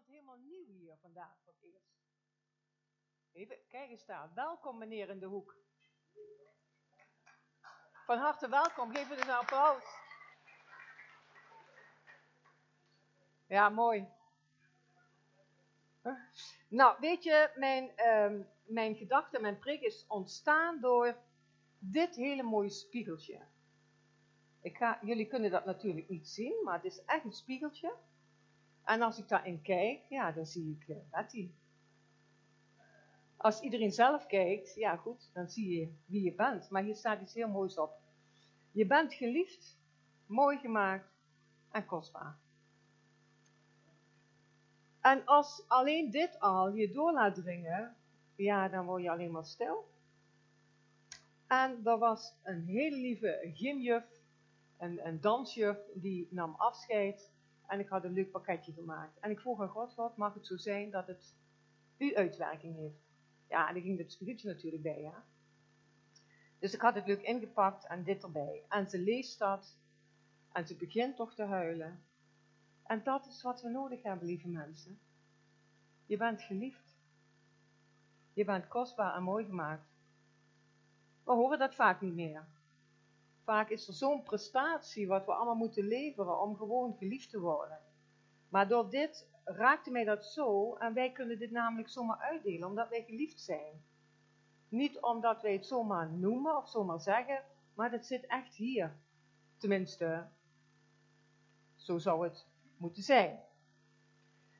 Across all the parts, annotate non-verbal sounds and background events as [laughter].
iemand helemaal nieuw hier vandaag voor eerst? Even, kijk eens daar. Welkom meneer in de hoek. Van harte welkom. Geef het een applaus. Ja, mooi. Nou, weet je, mijn, uh, mijn gedachte, mijn prik is ontstaan door dit hele mooie spiegeltje. Ik ga, jullie kunnen dat natuurlijk niet zien, maar het is echt een spiegeltje. En als ik daarin kijk, ja, dan zie ik Betty. Als iedereen zelf kijkt, ja goed, dan zie je wie je bent. Maar hier staat iets heel moois op. Je bent geliefd, mooi gemaakt en kostbaar. En als alleen dit al je door laat dringen, ja, dan word je alleen maar stil. En er was een hele lieve gymjuf, een, een dansjuf, die nam afscheid. En ik had een leuk pakketje gemaakt. En ik vroeg aan God, wat mag het zo zijn dat het uw uitwerking heeft? Ja, en dan ging het spiegeltje natuurlijk bij, ja. Dus ik had het leuk ingepakt en dit erbij. En ze leest dat. En ze begint toch te huilen. En dat is wat we nodig hebben, lieve mensen. Je bent geliefd. Je bent kostbaar en mooi gemaakt. We horen dat vaak niet meer. Vaak is er zo'n prestatie wat we allemaal moeten leveren om gewoon geliefd te worden. Maar door dit raakte mij dat zo en wij kunnen dit namelijk zomaar uitdelen omdat wij geliefd zijn. Niet omdat wij het zomaar noemen of zomaar zeggen, maar dat zit echt hier. Tenminste, zo zou het moeten zijn.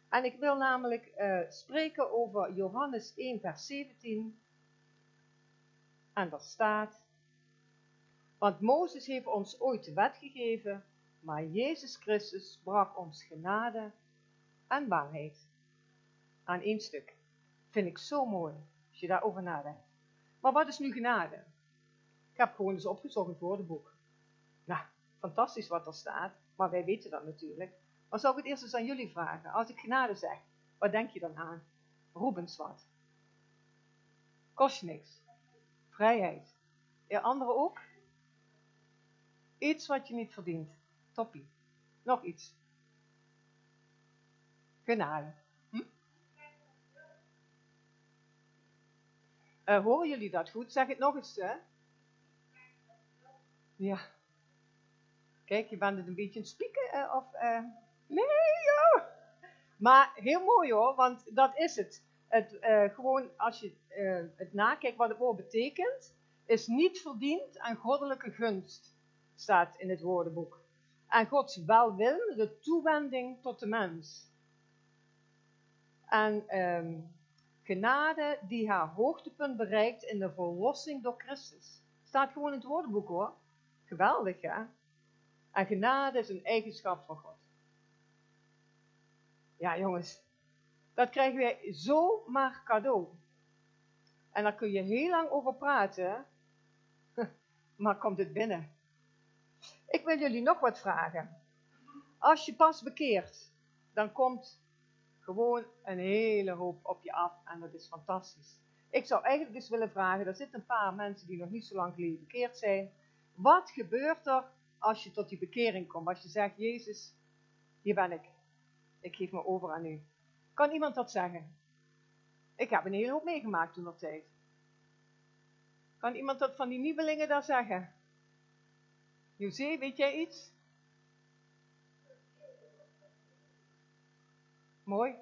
En ik wil namelijk uh, spreken over Johannes 1, vers 17. En dat staat, want Mozes heeft ons ooit de wet gegeven, maar Jezus Christus bracht ons genade en waarheid aan één stuk. Vind ik zo mooi, als je daarover nadenkt. Maar wat is nu genade? Ik heb gewoon eens opgezocht in het woordenboek. Nou, fantastisch wat er staat, maar wij weten dat natuurlijk. Maar zou ik het eerst eens aan jullie vragen? Als ik genade zeg, wat denk je dan aan? Rubens wat? Kost niks. Vrijheid. Ja, anderen ook? Iets wat je niet verdient. Toppie. Nog iets. Genade. Hm? Uh, horen jullie dat goed? Zeg het nog eens, hè? Ja. Kijk, je bent het een beetje aan spieken, uh, of... Uh, nee, joh! Maar heel mooi hoor, want dat is het. het gewoon als je het nakijkt wat het woord betekent, is niet verdiend aan goddelijke gunst, staat in het woordenboek. En Gods de toewending tot de mens. En um, genade die haar hoogtepunt bereikt in de verlossing door Christus. Staat gewoon in het woordenboek hoor. Geweldig hè. En genade is een eigenschap van God. Ja jongens, dat krijgen wij zomaar cadeau. En daar kun je heel lang over praten, [laughs] maar komt het binnen. Ik wil jullie nog wat vragen. Als je pas bekeert, dan komt gewoon een hele hoop op je af en dat is fantastisch. Ik zou eigenlijk eens willen vragen, er zitten een paar mensen die nog niet zo lang geleden bekeerd zijn. Wat gebeurt er als je tot die bekering komt? Als je zegt, Jezus, hier ben ik. Ik geef me over aan u. Kan iemand dat zeggen? Ik heb een hele hoop meegemaakt toen dat tijd. Kan iemand dat van die nieuwelingen daar zeggen? José, weet jij iets? Mooi.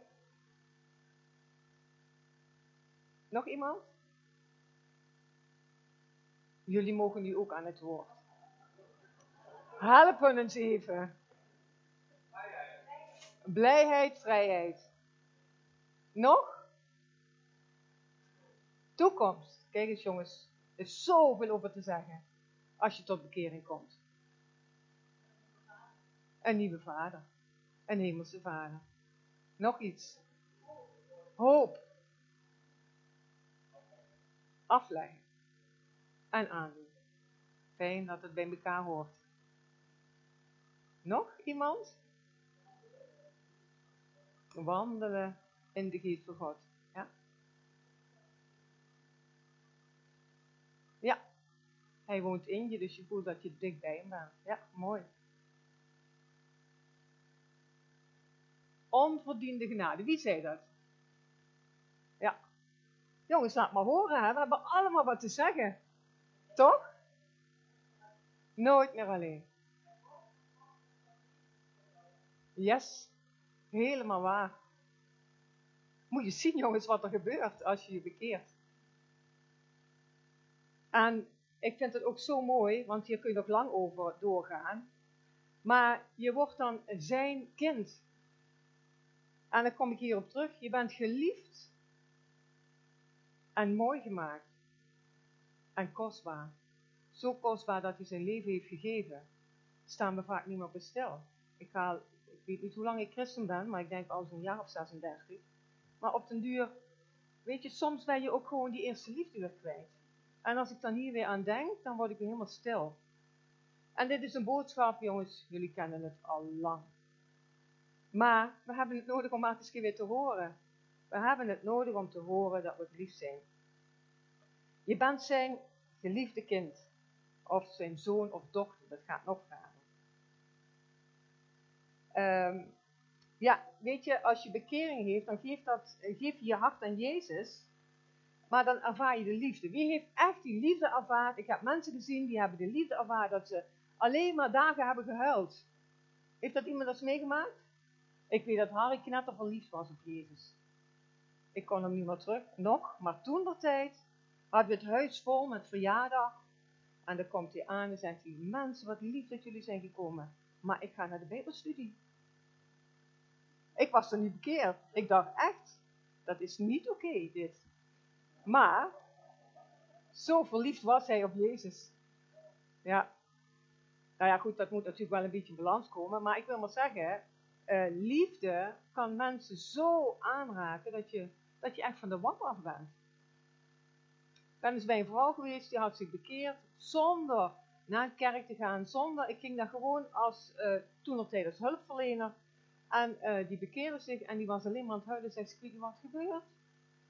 Nog iemand? Jullie mogen nu ook aan het woord. Help eens even. Blijheid, vrijheid. Nog? Toekomst. Kijk eens jongens, er is zoveel over te zeggen als je tot bekering komt. Een nieuwe vader. Een hemelse vader. Nog iets. Hoop. Afleiden. En aandoen. Fijn dat het bij elkaar hoort. Nog iemand? Wandelen in de geest van God. Ja? Ja. Hij woont in je, dus je voelt dat je dicht bij hem bent. Ja, mooi. Onverdiende genade. Wie zei dat? Ja. Jongens, laat maar horen, hè? we hebben allemaal wat te zeggen. Toch? Nooit meer alleen. Yes, helemaal waar. Moet je zien, jongens, wat er gebeurt als je je bekeert. En ik vind het ook zo mooi, want hier kun je nog lang over doorgaan. Maar je wordt dan zijn kind. En dan kom ik hierop terug. Je bent geliefd en mooi gemaakt. En kostbaar. Zo kostbaar dat hij zijn leven heeft gegeven. Staan we vaak niet meer op stil. Ik, ik weet niet hoe lang ik christen ben, maar ik denk al zo'n jaar of 36. Maar op den duur, weet je, soms ben je ook gewoon die eerste liefde weer kwijt. En als ik dan hier weer aan denk, dan word ik weer helemaal stil. En dit is een boodschap, jongens, jullie kennen het al lang. Maar we hebben het nodig om het eens weer te horen. We hebben het nodig om te horen dat we lief zijn. Je bent zijn geliefde kind. Of zijn zoon of dochter, dat gaat nog verder. Um, ja, weet je, als je bekering heeft, dan geef, dat, geef je je hart aan Jezus. Maar dan ervaar je de liefde. Wie heeft echt die liefde ervaard? Ik heb mensen gezien die hebben de liefde ervaard dat ze alleen maar dagen hebben gehuild. Heeft dat iemand eens meegemaakt? Ik weet dat Harry knetter verliefd was op Jezus. Ik kon hem niet meer terug, nog, maar toen de tijd hadden we het huis vol met verjaardag. En dan komt hij aan en zegt hij, mensen wat lief dat jullie zijn gekomen. Maar ik ga naar de Bijbelstudie. Ik was er niet bekeerd. Ik dacht echt, dat is niet oké dit. Maar, zo verliefd was hij op Jezus. Ja. Nou ja, goed, dat moet natuurlijk wel een beetje in balans komen. Maar ik wil maar zeggen, uh, liefde kan mensen zo aanraken dat je, dat je echt van de wap af bent. Ik ben eens bij een vrouw geweest, die had zich bekeerd zonder naar een kerk te gaan. Zonder, ik ging daar gewoon als, uh, toen op tijd als hulpverlener. En uh, die bekeerde zich en die was alleen maar aan het huilen. Zegt ze, wat gebeurt?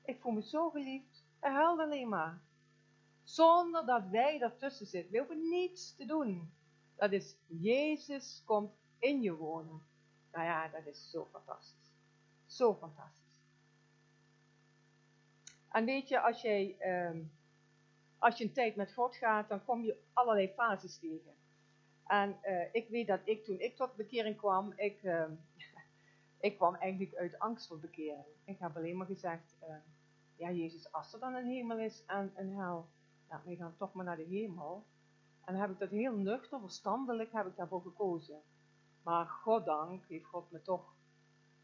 Ik voel me zo geliefd. Hij huilde alleen maar. Zonder dat wij ertussen zitten. We hoeven niets te doen. Dat is, Jezus komt in je wonen. Nou ja, dat is zo fantastisch. Zo fantastisch. En weet je, als, jij, uh, als je een tijd met God gaat, dan kom je allerlei fases tegen. En uh, ik weet dat ik toen ik tot bekering kwam, ik, uh, [laughs] ik kwam eigenlijk uit angst voor bekering. Ik heb alleen maar gezegd, uh, ja Jezus, als er dan een hemel is en een hel, ja, we gaan toch maar naar de hemel. En heb ik dat heel nuchter, verstandelijk, heb ik daarvoor gekozen. Maar goddank heeft God me toch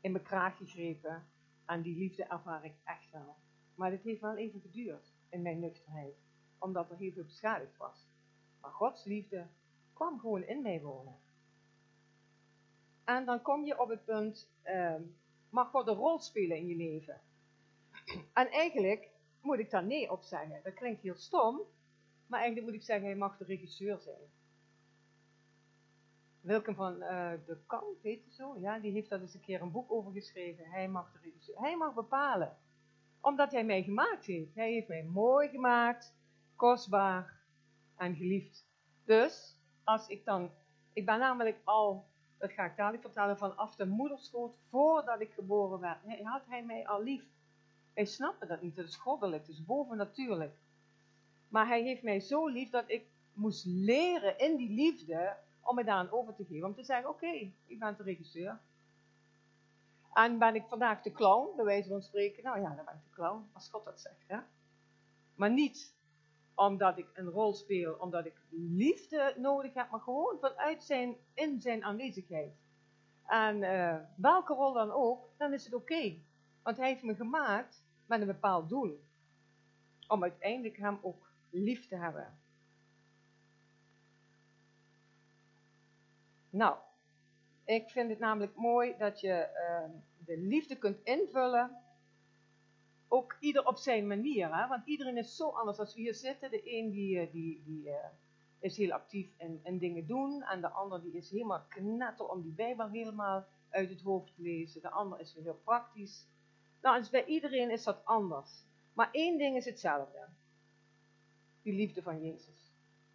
in mijn kraag gegrepen. En die liefde ervaar ik echt wel. Maar dit heeft wel even geduurd in mijn nuchterheid. Omdat er heel veel beschadigd was. Maar Gods liefde kwam gewoon in mij wonen. En dan kom je op het punt, uh, mag God een rol spelen in je leven? En eigenlijk moet ik daar nee op zeggen. Dat klinkt heel stom, maar eigenlijk moet ik zeggen, hij mag de regisseur zijn. Wilken van uh, de Kamp, heet hij zo? Ja, die heeft daar eens een keer een boek over geschreven. Hij mag regisseur, hij mag bepalen. Omdat hij mij gemaakt heeft. Hij heeft mij mooi gemaakt, kostbaar en geliefd. Dus, als ik dan, ik ben namelijk al, dat ga ik dadelijk vertellen, vanaf de moederschoot, voordat ik geboren werd, had hij mij al lief. Wij snappen dat niet, dat is goddelijk, dat is bovennatuurlijk. Maar hij heeft mij zo lief dat ik moest leren in die liefde om me daaraan over te geven. Om te zeggen, oké, ik ben de regisseur. En ben ik vandaag de clown, bij wijze van spreken? Nou ja, dan ben ik de clown, als God dat zegt. Hè? Maar niet omdat ik een rol speel, omdat ik liefde nodig heb, maar gewoon vanuit zijn, in zijn aanwezigheid. En uh, welke rol dan ook, dan is het oké. Want hij heeft me gemaakt met een bepaald doel. Om uiteindelijk hem ook lief te hebben. Nou, ik vind het namelijk mooi dat je uh, de liefde kunt invullen. Ook ieder op zijn manier. Hè? Want iedereen is zo anders als we hier zitten. De een die, eh, die, die uh, is heel actief in, in dingen doen. En de ander die is helemaal knetter om die Bijbel helemaal uit het hoofd te lezen. De ander is weer heel praktisch. Nou, dus bij iedereen is dat anders. Maar één ding is hetzelfde. Die liefde van Jezus.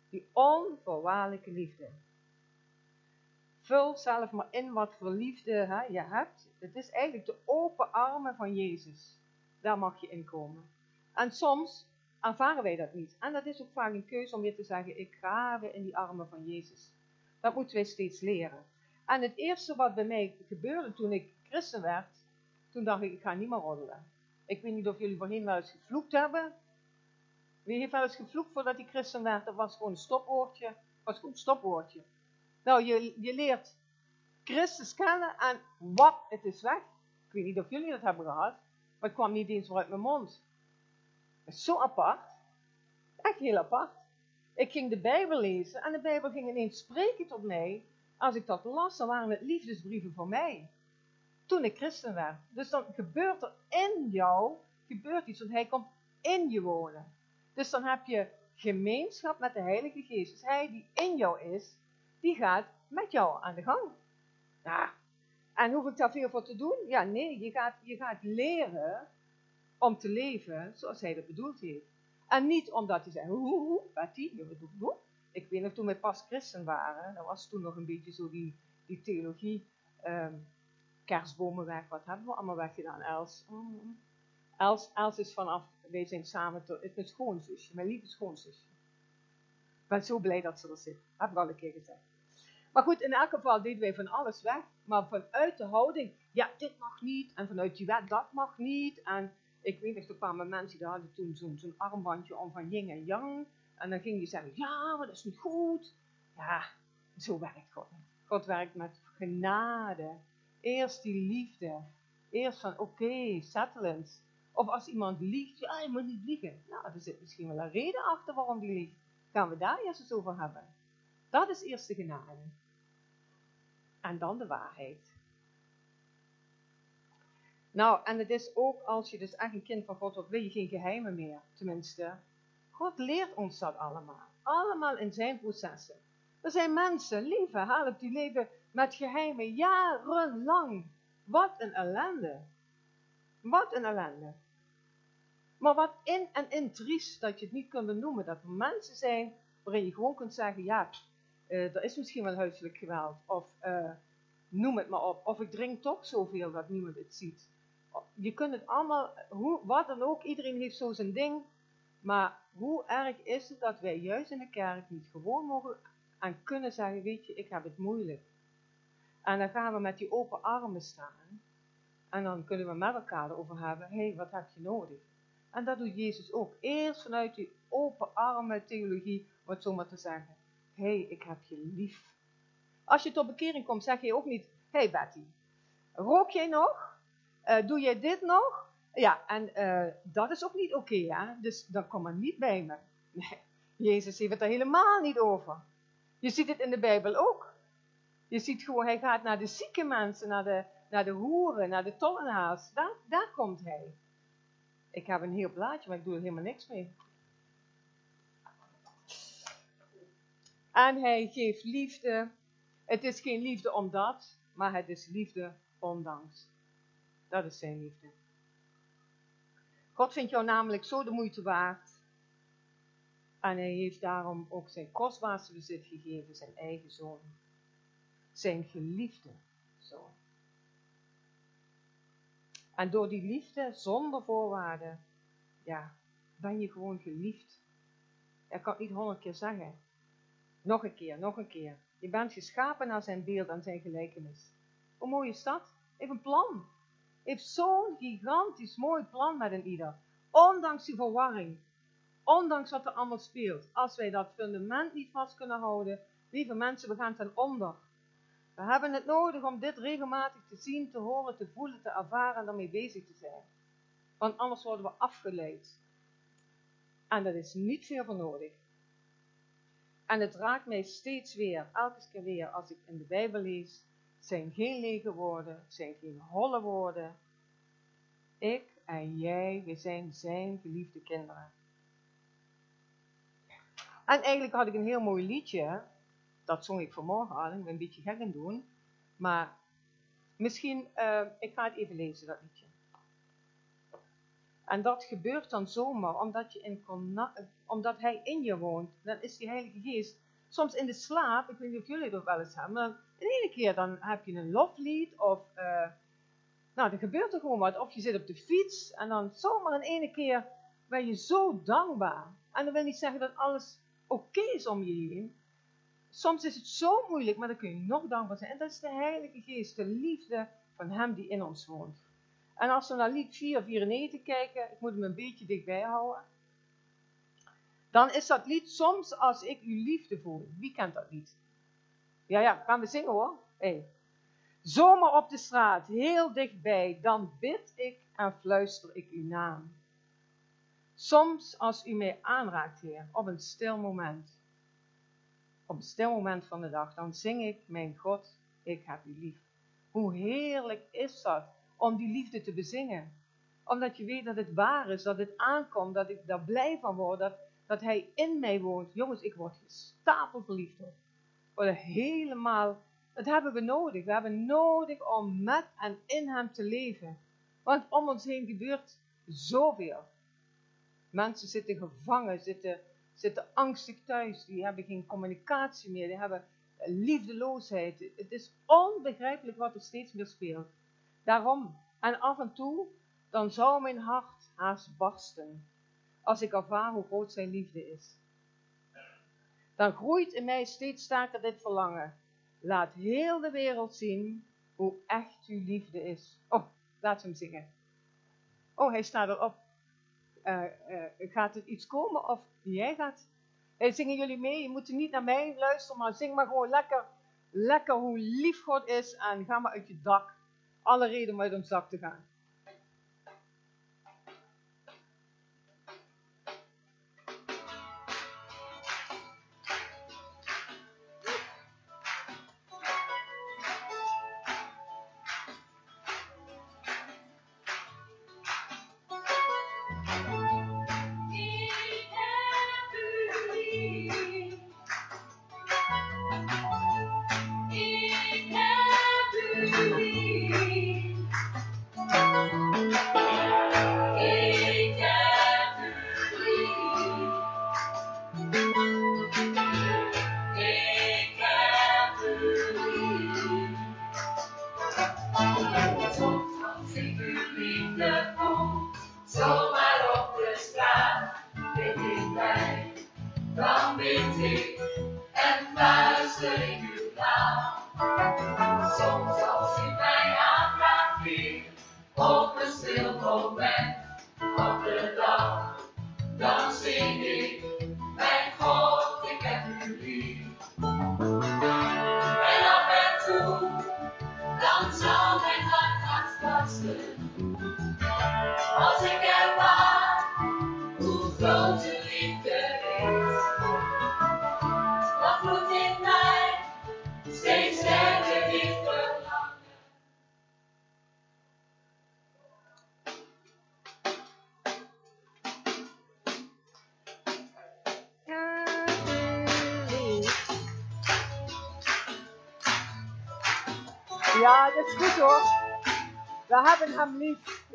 Die onvoorwaardelijke liefde. Vul zelf maar in wat voor liefde hè, je hebt. Het is eigenlijk de open armen van Jezus. Daar mag je in komen. En soms ervaren wij dat niet. En dat is ook vaak een keuze om weer te zeggen, ik ga weer in die armen van Jezus. Dat moeten wij steeds leren. En het eerste wat bij mij gebeurde toen ik christen werd, toen dacht ik, ik ga niet meer roddelen. Ik weet niet of jullie voorheen wel eens gevloekt hebben. Wie heeft wel eens gevloekt voordat hij christen werd? Dat was gewoon een stopwoordje. Dat was een stopwoordje. Nou, je, je leert Christus kennen en wat, het is weg. Ik weet niet of jullie dat hebben gehad, maar het kwam niet eens uit mijn mond. Dat is zo apart. Echt heel apart. Ik ging de Bijbel lezen en de Bijbel ging ineens spreken tot mij. Als ik dat las, dan waren het liefdesbrieven voor mij. Toen ik christen werd. Dus dan gebeurt er in jou, gebeurt iets, want hij komt in je wonen. Dus dan heb je gemeenschap met de Heilige Geest. Dus hij die in jou is, die gaat met jou aan de gang. Ja. En hoef ik daar veel voor te doen? Ja, nee, je gaat, je gaat leren om te leven zoals hij dat bedoeld heeft. En niet omdat hij zei, hoe, hoe, Betty, hoe, ik weet nog toen wij pas christen waren, dat was toen nog een beetje zo die, die theologie, um, kerstbomen weg, wat hebben we allemaal weggedaan, Els? Mm. Els, Els is vanaf, wij zijn samen, het is mijn schoonzusje, mijn lieve schoonzusje. Ik ben zo blij dat ze er zit, heb ik al een keer gezegd. Maar goed, in elk geval deden wij van alles weg. Maar vanuit de houding, ja, dit mag niet. En vanuit die wet, dat mag niet. En ik weet nog, er kwamen mensen die hadden toen zo'n armbandje om van yin en yang. En dan ging je zeggen, ja, dat is niet goed. Ja, zo werkt God. God werkt met genade. Eerst die liefde. Eerst van, oké, okay. Of als iemand liegt, ja, je moet niet liegen. Nou, er zit misschien wel een reden achter waarom die liegt. Gaan we daar eerst eens over hebben. Dat is eerst de genade. En dan de waarheid. Nou, en het is ook als je dus echt een kind van God wordt, wil je geen geheimen meer. Tenminste, God leert ons dat allemaal. Allemaal in zijn processen. Er zijn mensen, lieve, help, die leven met geheimen jarenlang. Wat een ellende. Wat een ellende. Maar wat in en in triest dat je het niet kunt benoemen. Dat er mensen zijn waarin je gewoon kunt zeggen, ja, uh, er is misschien wel huiselijk geweld. Of uh, noem het maar op. Of ik drink toch zoveel dat niemand het ziet. Je kunt het allemaal, hoe, wat dan ook, iedereen heeft zo zijn ding. Maar hoe erg is het dat wij juist in de kerk niet gewoon mogen en kunnen zeggen, weet je, ik heb het moeilijk. En dan gaan we met die open armen staan. En dan kunnen we met elkaar erover hebben, hé, hey, wat heb je nodig? En dat doet Jezus ook. Eerst vanuit die open armen theologie, om het zo maar te zeggen hey, ik heb je lief. Als je tot bekering komt, zeg je ook niet, hey Betty, rook jij nog? Uh, doe jij dit nog? Ja, en uh, dat is ook niet oké, ja. Dus dan kom maar niet bij me. Nee, Jezus heeft het er helemaal niet over. Je ziet het in de Bijbel ook. Je ziet gewoon, hij gaat naar de zieke mensen, naar de, naar de hoeren, naar de tollenaars. Daar, daar komt hij. Ik heb een heel plaatje, maar ik doe er helemaal niks mee. En hij geeft liefde. Het is geen liefde omdat, maar het is liefde ondanks. Dat is zijn liefde. God vindt jou namelijk zo de moeite waard. En hij heeft daarom ook zijn kostbaarste bezit gegeven, zijn eigen zoon. Zijn geliefde zoon. En door die liefde, zonder voorwaarden, ja, ben je gewoon geliefd. Ik kan het niet honderd keer zeggen. Nog een keer, nog een keer. Je bent geschapen naar zijn beeld en zijn gelijkenis. Hoe mooi is dat? Heeft een plan. Heeft zo'n gigantisch mooi plan met een ieder. Ondanks die verwarring. Ondanks wat er allemaal speelt. Als wij dat fundament niet vast kunnen houden. Lieve mensen, we gaan ten onder. We hebben het nodig om dit regelmatig te zien, te horen, te voelen, te ervaren en daarmee bezig te zijn. Want anders worden we afgeleid. En dat is niet veel voor nodig. En het raakt mij steeds weer, elke keer weer, als ik in de Bijbel lees. Zijn geen lege woorden, zijn geen holle woorden. Ik en jij, we zijn zijn geliefde kinderen. En eigenlijk had ik een heel mooi liedje. Dat zong ik vanmorgen al. Ik ben een beetje gek in doen. Maar misschien, uh, ik ga het even lezen, dat liedje. En dat gebeurt dan zomaar omdat, je in omdat hij in je woont. Dan is die Heilige Geest soms in de slaap. Ik weet niet of jullie dat wel eens hebben. Maar in ene keer dan heb je een loflied of uh, Nou, er gebeurt er gewoon wat. Of je zit op de fiets en dan zomaar in ene keer ben je zo dankbaar. En dat wil niet zeggen dat alles oké is om je heen. Soms is het zo moeilijk, maar dan kun je nog dankbaar zijn. En dat is de Heilige Geest, de liefde van Hem die in ons woont. En als we naar lied 494 kijken, ik moet hem een beetje dichtbij houden. Dan is dat lied soms als ik uw liefde voel. Wie kent dat lied? Ja, ja, gaan we zingen hoor. Hey. Zomaar op de straat, heel dichtbij, dan bid ik en fluister ik uw naam. Soms als u mij aanraakt, Heer, op een stil moment. Op een stil moment van de dag, dan zing ik, mijn God, ik heb u lief. Hoe heerlijk is dat om die liefde te bezingen. Omdat je weet dat het waar is, dat het aankomt, dat ik daar blij van word, dat, dat Hij in mij woont. Jongens, ik word stapel verliefd op. Word helemaal, dat hebben we nodig. We hebben nodig om met en in Hem te leven. Want om ons heen gebeurt zoveel. Mensen zitten gevangen, zitten, zitten angstig thuis, die hebben geen communicatie meer, die hebben liefdeloosheid. Het is onbegrijpelijk wat er steeds meer speelt. Daarom, en af en toe, dan zou mijn hart haast barsten, als ik ervaar hoe groot zijn liefde is. Dan groeit in mij steeds sterker dit verlangen. Laat heel de wereld zien hoe echt uw liefde is. Oh, laat hem zingen. Oh, hij staat erop. Uh, uh, gaat er iets komen of jij gaat? Hey, zingen jullie mee? Je moet niet naar mij luisteren, maar zing maar gewoon lekker, lekker hoe lief God is en ga maar uit je dak alle reden om uit ons dak te gaan.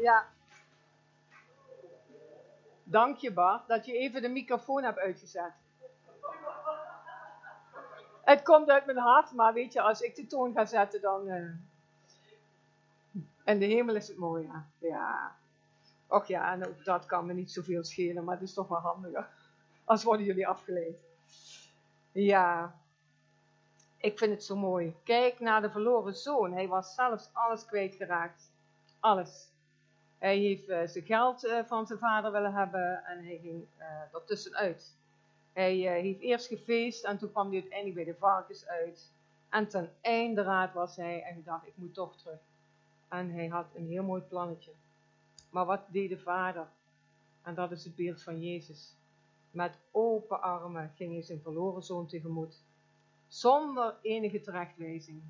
Ja. Dank je Bart dat je even de microfoon hebt uitgezet. Het komt uit mijn hart, maar weet je, als ik de toon ga zetten, dan. Uh... En de hemel is het mooi, ja. ja. Och ja, en ook dat kan me niet zoveel schelen, maar het is toch wel handiger. Als worden jullie afgeleid. Ja, ik vind het zo mooi. Kijk naar de verloren zoon. Hij was zelfs alles kwijtgeraakt. Alles. Hij heeft uh, zijn geld uh, van zijn vader willen hebben en hij ging uh, er tussenuit. Hij heeft eerst gefeest en toen kwam hij uiteindelijk bij de varkens uit. En ten einde raad was hij en dacht, ik moet toch terug. En hij had een heel mooi plannetje. Maar wat deed de vader? En dat is het beeld van Jezus. Met open armen ging hij zijn verloren zoon tegemoet zonder enige terechtwijzing,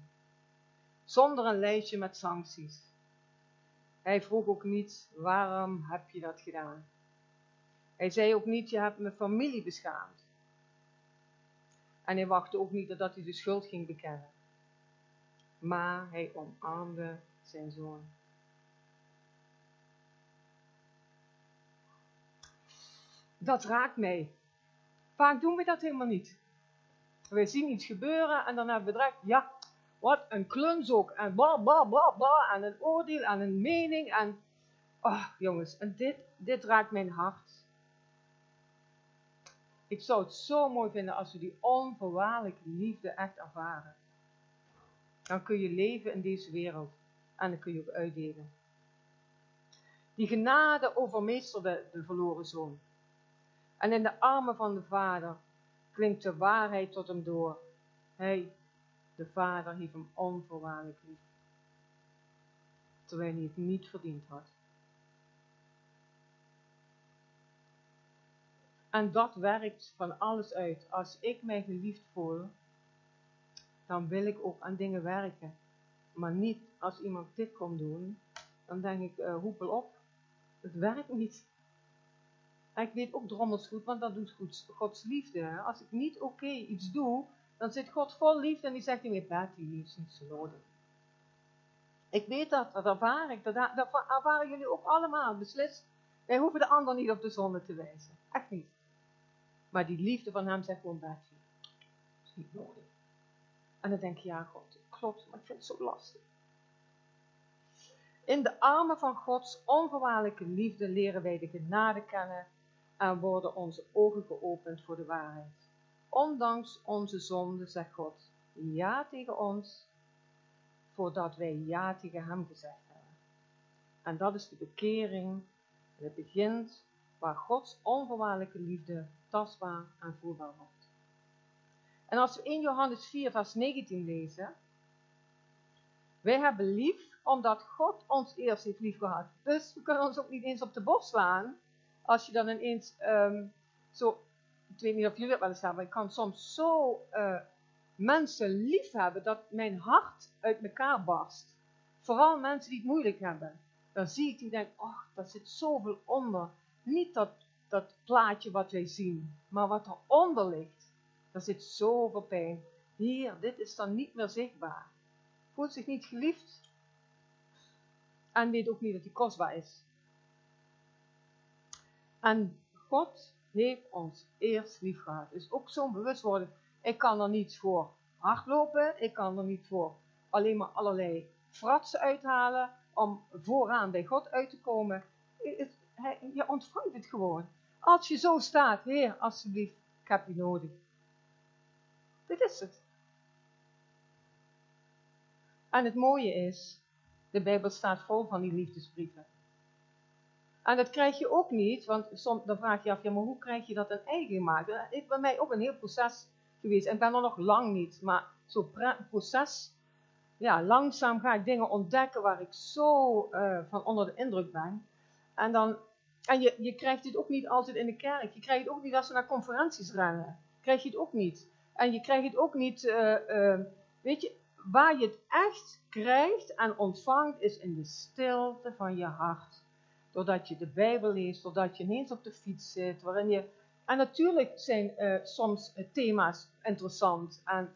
zonder een lijstje met sancties. Hij vroeg ook niet, waarom heb je dat gedaan? Hij zei ook niet, je hebt mijn familie beschaamd. En hij wachtte ook niet dat hij de schuld ging bekennen. Maar hij omarmde zijn zoon. Dat raakt mij. Vaak doen we dat helemaal niet. We zien iets gebeuren en dan hebben we direct, ja, wat een kluns ook. En bla bla bla bla. En een oordeel en een mening. En, oh jongens, en dit, dit raakt mijn hart. Ik zou het zo mooi vinden als we die onvoorwaardelijke liefde echt ervaren. Dan kun je leven in deze wereld. En dan kun je ook uitdelen. Die genade overmeesterde de verloren zoon. En in de armen van de vader klinkt de waarheid tot hem door. Hij, de vader, heeft hem onvoorwaardelijk lief. Terwijl hij het niet verdiend had. En dat werkt van alles uit. Als ik mij geliefd voel, dan wil ik ook aan dingen werken. Maar niet als iemand dit komt doen, dan denk ik, uh, hoepel op. Het werkt niet. En ik weet ook drommels goed, want dat doet Gods liefde. Als ik niet oké iets doe, dan zit God vol liefde en die zegt niet meer, is niet zo nodig. Ik weet dat, dat ervaar ik, dat, dat ervaren jullie ook allemaal, beslist. Wij hoeven de ander niet op de zonde te wijzen. Echt niet. Maar die liefde van hem zegt gewoon, Betty, is niet nodig. En dan denk je, ja God, klopt, maar ik vind het zo lastig. In de armen van Gods onvoorwaardelijke liefde leren wij de genade kennen en worden onze ogen geopend voor de waarheid. Ondanks onze zonde zegt God ja tegen ons, voordat wij ja tegen Hem gezegd hebben. En dat is de bekering. Het begint waar Gods onvoorwaardelijke liefde tastbaar en voelbaar wordt. En als we 1 Johannes 4, vers 19 lezen, wij hebben lief omdat God ons eerst heeft lief gehad. Dus we kunnen ons ook niet eens op de borst slaan, als je dan ineens um, zo, ik weet niet of jullie het wel eens hebben, ik kan soms zo uh, mensen lief hebben dat mijn hart uit elkaar barst. Vooral mensen die het moeilijk hebben. Dan zie ik die denk, oh, daar zit zoveel onder. Niet dat, dat plaatje wat wij zien, maar wat eronder ligt. Daar zit zoveel pijn. Hier, dit is dan niet meer zichtbaar. Voelt zich niet geliefd en weet ook niet dat hij kostbaar is. En God heeft ons eerst lief gehad. Dus ook zo'n bewustwording. Ik kan er niet voor hardlopen. Ik kan er niet voor alleen maar allerlei fratsen uithalen. Om vooraan bij God uit te komen. Je ontvangt het gewoon. Als je zo staat, Heer, alsjeblieft, ik heb je nodig. Dit is het. En het mooie is, de Bijbel staat vol van die liefdesbrieven. En dat krijg je ook niet, want dan vraag je af, ja, maar hoe krijg je dat een eigen gemaakt? Het is bij mij ook een heel proces geweest. En ik ben er nog lang niet, maar zo'n proces, ja, langzaam ga ik dingen ontdekken waar ik zo uh, van onder de indruk ben. En, dan, en je, je krijgt het ook niet altijd in de kerk. Je krijgt het ook niet als we naar conferenties rennen. Krijg je het ook niet. En je krijgt het ook niet, uh, uh, weet je, waar je het echt krijgt en ontvangt, is in de stilte van je hart. Doordat je de Bijbel leest, doordat je ineens op de fiets zit, waarin je... En natuurlijk zijn uh, soms uh, thema's interessant, en,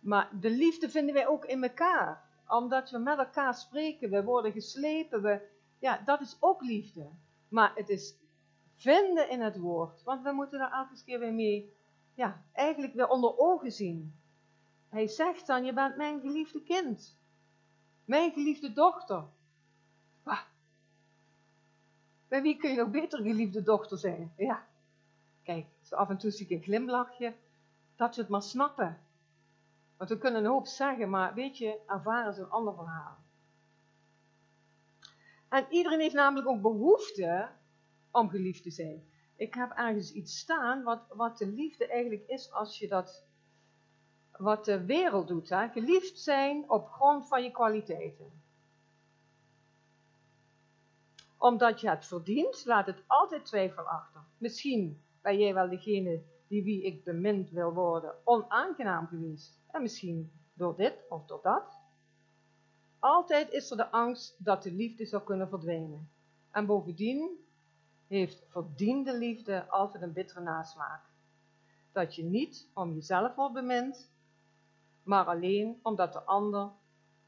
maar de liefde vinden wij ook in elkaar. Omdat we met elkaar spreken, we worden geslepen, we, ja, dat is ook liefde. Maar het is vinden in het woord, want we moeten daar elke keer weer mee, ja, eigenlijk weer onder ogen zien. Hij zegt dan, je bent mijn geliefde kind. Mijn geliefde dochter. Bij wie kun je nog beter geliefde dochter zijn? Ja. Kijk, zo af en toe zie ik een glimlachje. Dat we het maar snappen. Want we kunnen een hoop zeggen, maar weet je, ervaren is een ander verhaal. En iedereen heeft namelijk ook behoefte om geliefd te zijn. Ik heb ergens iets staan wat, wat de liefde eigenlijk is als je dat wat de wereld doet. Hè? Geliefd zijn op grond van je kwaliteiten. Omdat je het verdient, laat het altijd twijfel achter. Misschien ben jij wel degene die wie ik bemind wil worden onaangenaam geweest. En misschien door dit of door dat. Altijd is er de angst dat de liefde zou kunnen verdwijnen. En bovendien heeft verdiende liefde altijd een bittere nasmaak. Dat je niet om jezelf wordt bemind, maar alleen omdat de ander,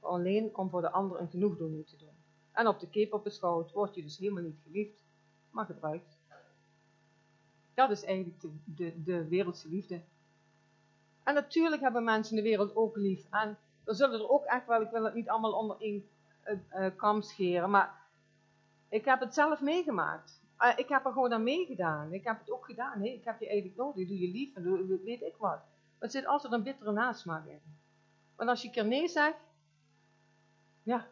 alleen om voor de ander een genoegdoening te doen. En op de keper beschouwd word je dus helemaal niet geliefd, maar gebruikt. Dat is eigenlijk de, de, wereldse liefde. En natuurlijk hebben mensen de wereld ook lief. En er zullen er ook echt wel, ik wil het niet allemaal onder één uh, kam scheren, maar ik heb het zelf meegemaakt. Uh, ik heb er gewoon aan meegedaan. Ik heb het ook gedaan. Ik heb je eigenlijk nodig. Doe je lief en weet ik wat. Maar er zit altijd een bittere nasmaak in. Want als je een keer nee zegt, ja,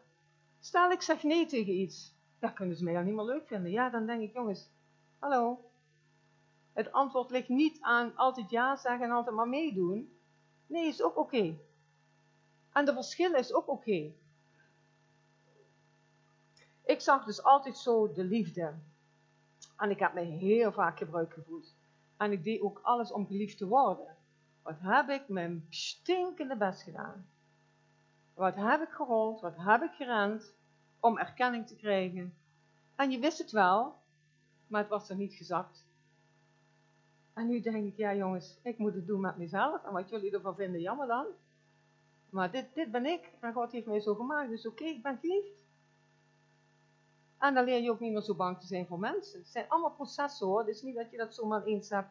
stel ik zeg nee tegen iets, ja, kunnen ze mij dan niet meer leuk vinden. Ja, dan denk ik, jongens, hallo. Het antwoord ligt niet aan altijd ja zeggen en altijd maar meedoen. Nee, is ook oké. En de verschillen is ook oké. Ik zag dus altijd zo de liefde. En ik heb me heel vaak gebruikt gevoeld. En ik deed ook alles om geliefd te worden. Wat heb ik mijn stinkende best gedaan? Wat heb ik gerold? Wat heb ik gerend om erkenning te krijgen? En je wist het wel, maar het was er niet gezakt. En nu denk ik, ja jongens, ik moet het doen met mezelf. En wat jullie ervan vinden, jammer dan. Maar dit, dit ben ik. En God heeft mij zo gemaakt. Dus oké, ik ben geliefd. En dan leer je ook niet meer zo bang te zijn voor mensen. Het zijn allemaal processen hoor. Het is niet dat je dat zomaar eens hebt.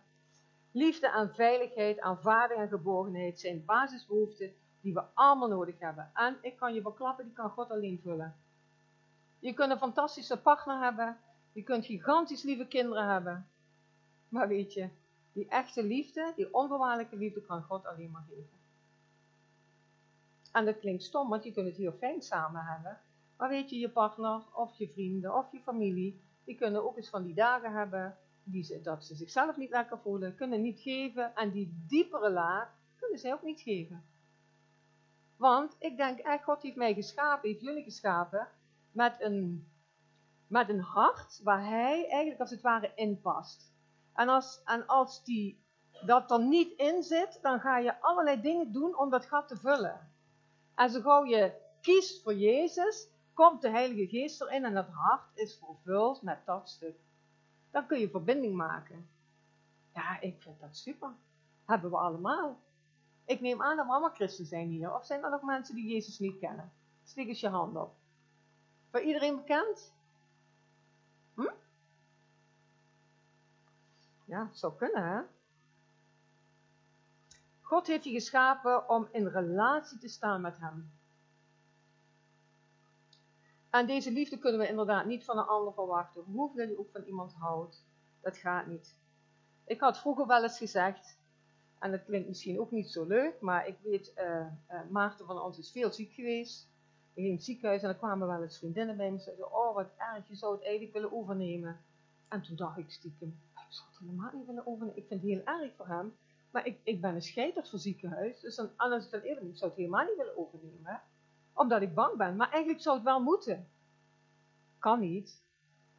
Liefde en veiligheid, aanvaarding en geborgenheid zijn basisbehoeften die we allemaal nodig hebben. En ik kan je verklappen, die kan God alleen vullen. Je kunt een fantastische partner hebben. Je kunt gigantisch lieve kinderen hebben. Maar weet je, die echte liefde, die onvoorwaardelijke liefde, kan God alleen maar geven. En dat klinkt stom, want je kunt het heel fijn samen hebben. Maar weet je, je partner of je vrienden of je familie, die kunnen ook eens van die dagen hebben die ze, dat ze zichzelf niet lekker voelen, kunnen niet geven. En die diepere laag kunnen zij ook niet geven. Want ik denk echt, God heeft mij geschapen, heeft jullie geschapen, met een, met een hart waar hij eigenlijk als het ware in past. En als, en als die, dat er niet in zit, dan ga je allerlei dingen doen om dat gat te vullen. En zo gauw je kiest voor Jezus, komt de Heilige Geest erin en dat hart is vervuld met dat stuk. Dan kun je verbinding maken. Ja, ik vind dat super. Hebben we allemaal. Ik neem aan dat we allemaal christen zijn hier. Of zijn er nog mensen die Jezus niet kennen? Steek eens je hand op. Voor iedereen bekend? Hm? Ja, het zou kunnen, hè? God heeft je geschapen om in relatie te staan met Hem. En deze liefde kunnen we inderdaad niet van een ander verwachten. Hoeveel je ook van iemand houdt, dat gaat niet. Ik had vroeger wel eens gezegd, en dat klinkt misschien ook niet zo leuk, maar ik weet, uh, uh, Maarten van ons is veel ziek geweest. Ik ging in het ziekenhuis en er kwamen wel eens vriendinnen bij en zeiden, oh wat erg, je zou het eigenlijk willen overnemen. En toen dacht ik stiekem, ik zou het helemaal niet willen overnemen. Ik vind het heel erg voor hem, maar ik, ik ben een scheiterd voor ziekenhuis. Dus dan, als ik dan eerlijk ik zou het helemaal niet willen overnemen. Omdat ik bang ben, maar eigenlijk zou het wel moeten. Kan niet.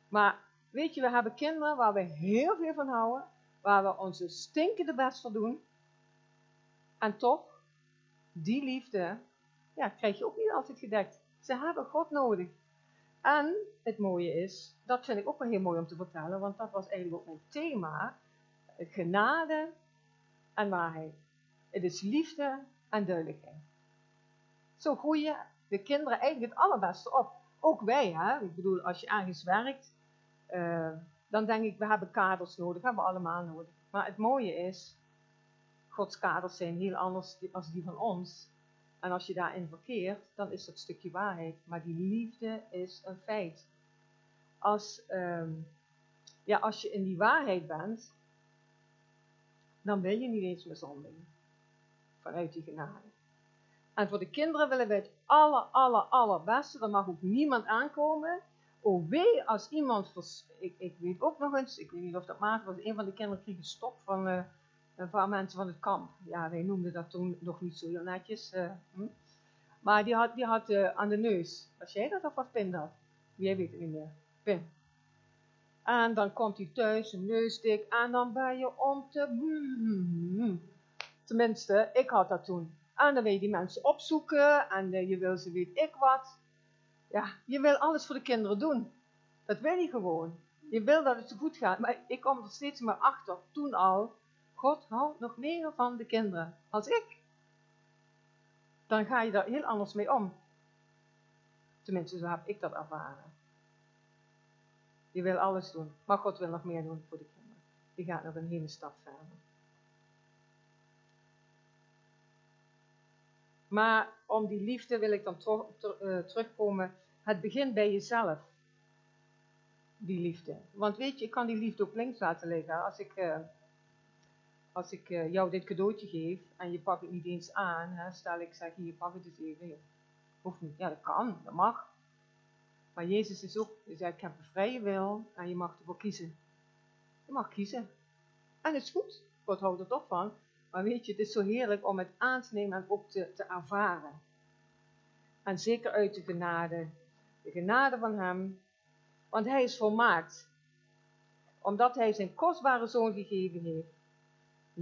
Maar weet je, we hebben kinderen waar we heel veel van houden, waar we onze stinkende best voor doen. En toch, die liefde, ja, krijg je ook niet altijd gedekt. Ze hebben God nodig. En het mooie is, dat vind ik ook wel heel mooi om te vertellen, want dat was eigenlijk ook mijn thema. Genade en waarheid. Het is liefde en duidelijkheid. Zo groeien de kinderen eigenlijk het allerbeste op. Ook wij, hè. Ik bedoel, als je ergens werkt, uh, dan denk ik, we hebben kaders nodig, hebben we allemaal nodig. Maar het mooie is, Gods kaders zijn heel anders dan die van ons. En als je daarin verkeert, dan is dat stukje waarheid. Maar die liefde is een feit. Als, um, ja, als je in die waarheid bent, dan wil je niet eens meer. Vanuit die genade. En voor de kinderen willen wij het aller, aller, allerbeste. Er mag ook niemand aankomen. Oh wee, als iemand, ik, ik weet ook nog eens, ik weet niet of dat maakt, was een van de kinderen kreeg een stop van uh, een paar mensen van het kamp. Ja, wij noemden dat toen nog niet zo heel netjes. Uh, hm? Maar die had, die had uh, aan de neus. Was jij dat of wat pin dat? Jij weet het niet meer. Pin. En dan komt hij thuis, een neusdik, en dan ben je om te... Tenminste, ik had dat toen. En dan wil je die mensen opzoeken, en je wil ze weet ik wat. Ja, je wil alles voor de kinderen doen. Dat wil je gewoon. Je wil dat het zo goed gaat. Maar ik kom er steeds meer achter, toen al, God houdt nog meer van de kinderen als ik. Dan ga je daar heel anders mee om. Tenminste, zo heb ik dat ervaren. Je wil alles doen, maar God wil nog meer doen voor de kinderen. Je gaat nog een hele stap verder. Maar om die liefde wil ik dan uh, terugkomen. Het begint bij jezelf. Die liefde. Want weet je, ik kan die liefde ook links laten liggen. Als ik, uh, als ik uh, jou dit cadeautje geef en je pakt het niet eens aan. Hè, stel ik zeg hier, pak het eens even. Hoeft niet. Ja, dat kan. Dat mag. Maar Jezus is ook, hij zegt, ik heb een vrije wil en je mag ervoor kiezen. Je mag kiezen. En het is goed. God houdt er toch van. Maar weet je, het is zo heerlijk om het aan te nemen en ook te, te ervaren. En zeker uit de genade. De genade van Hem. Want Hij is volmaakt. Omdat Hij zijn kostbare Zoon gegeven heeft.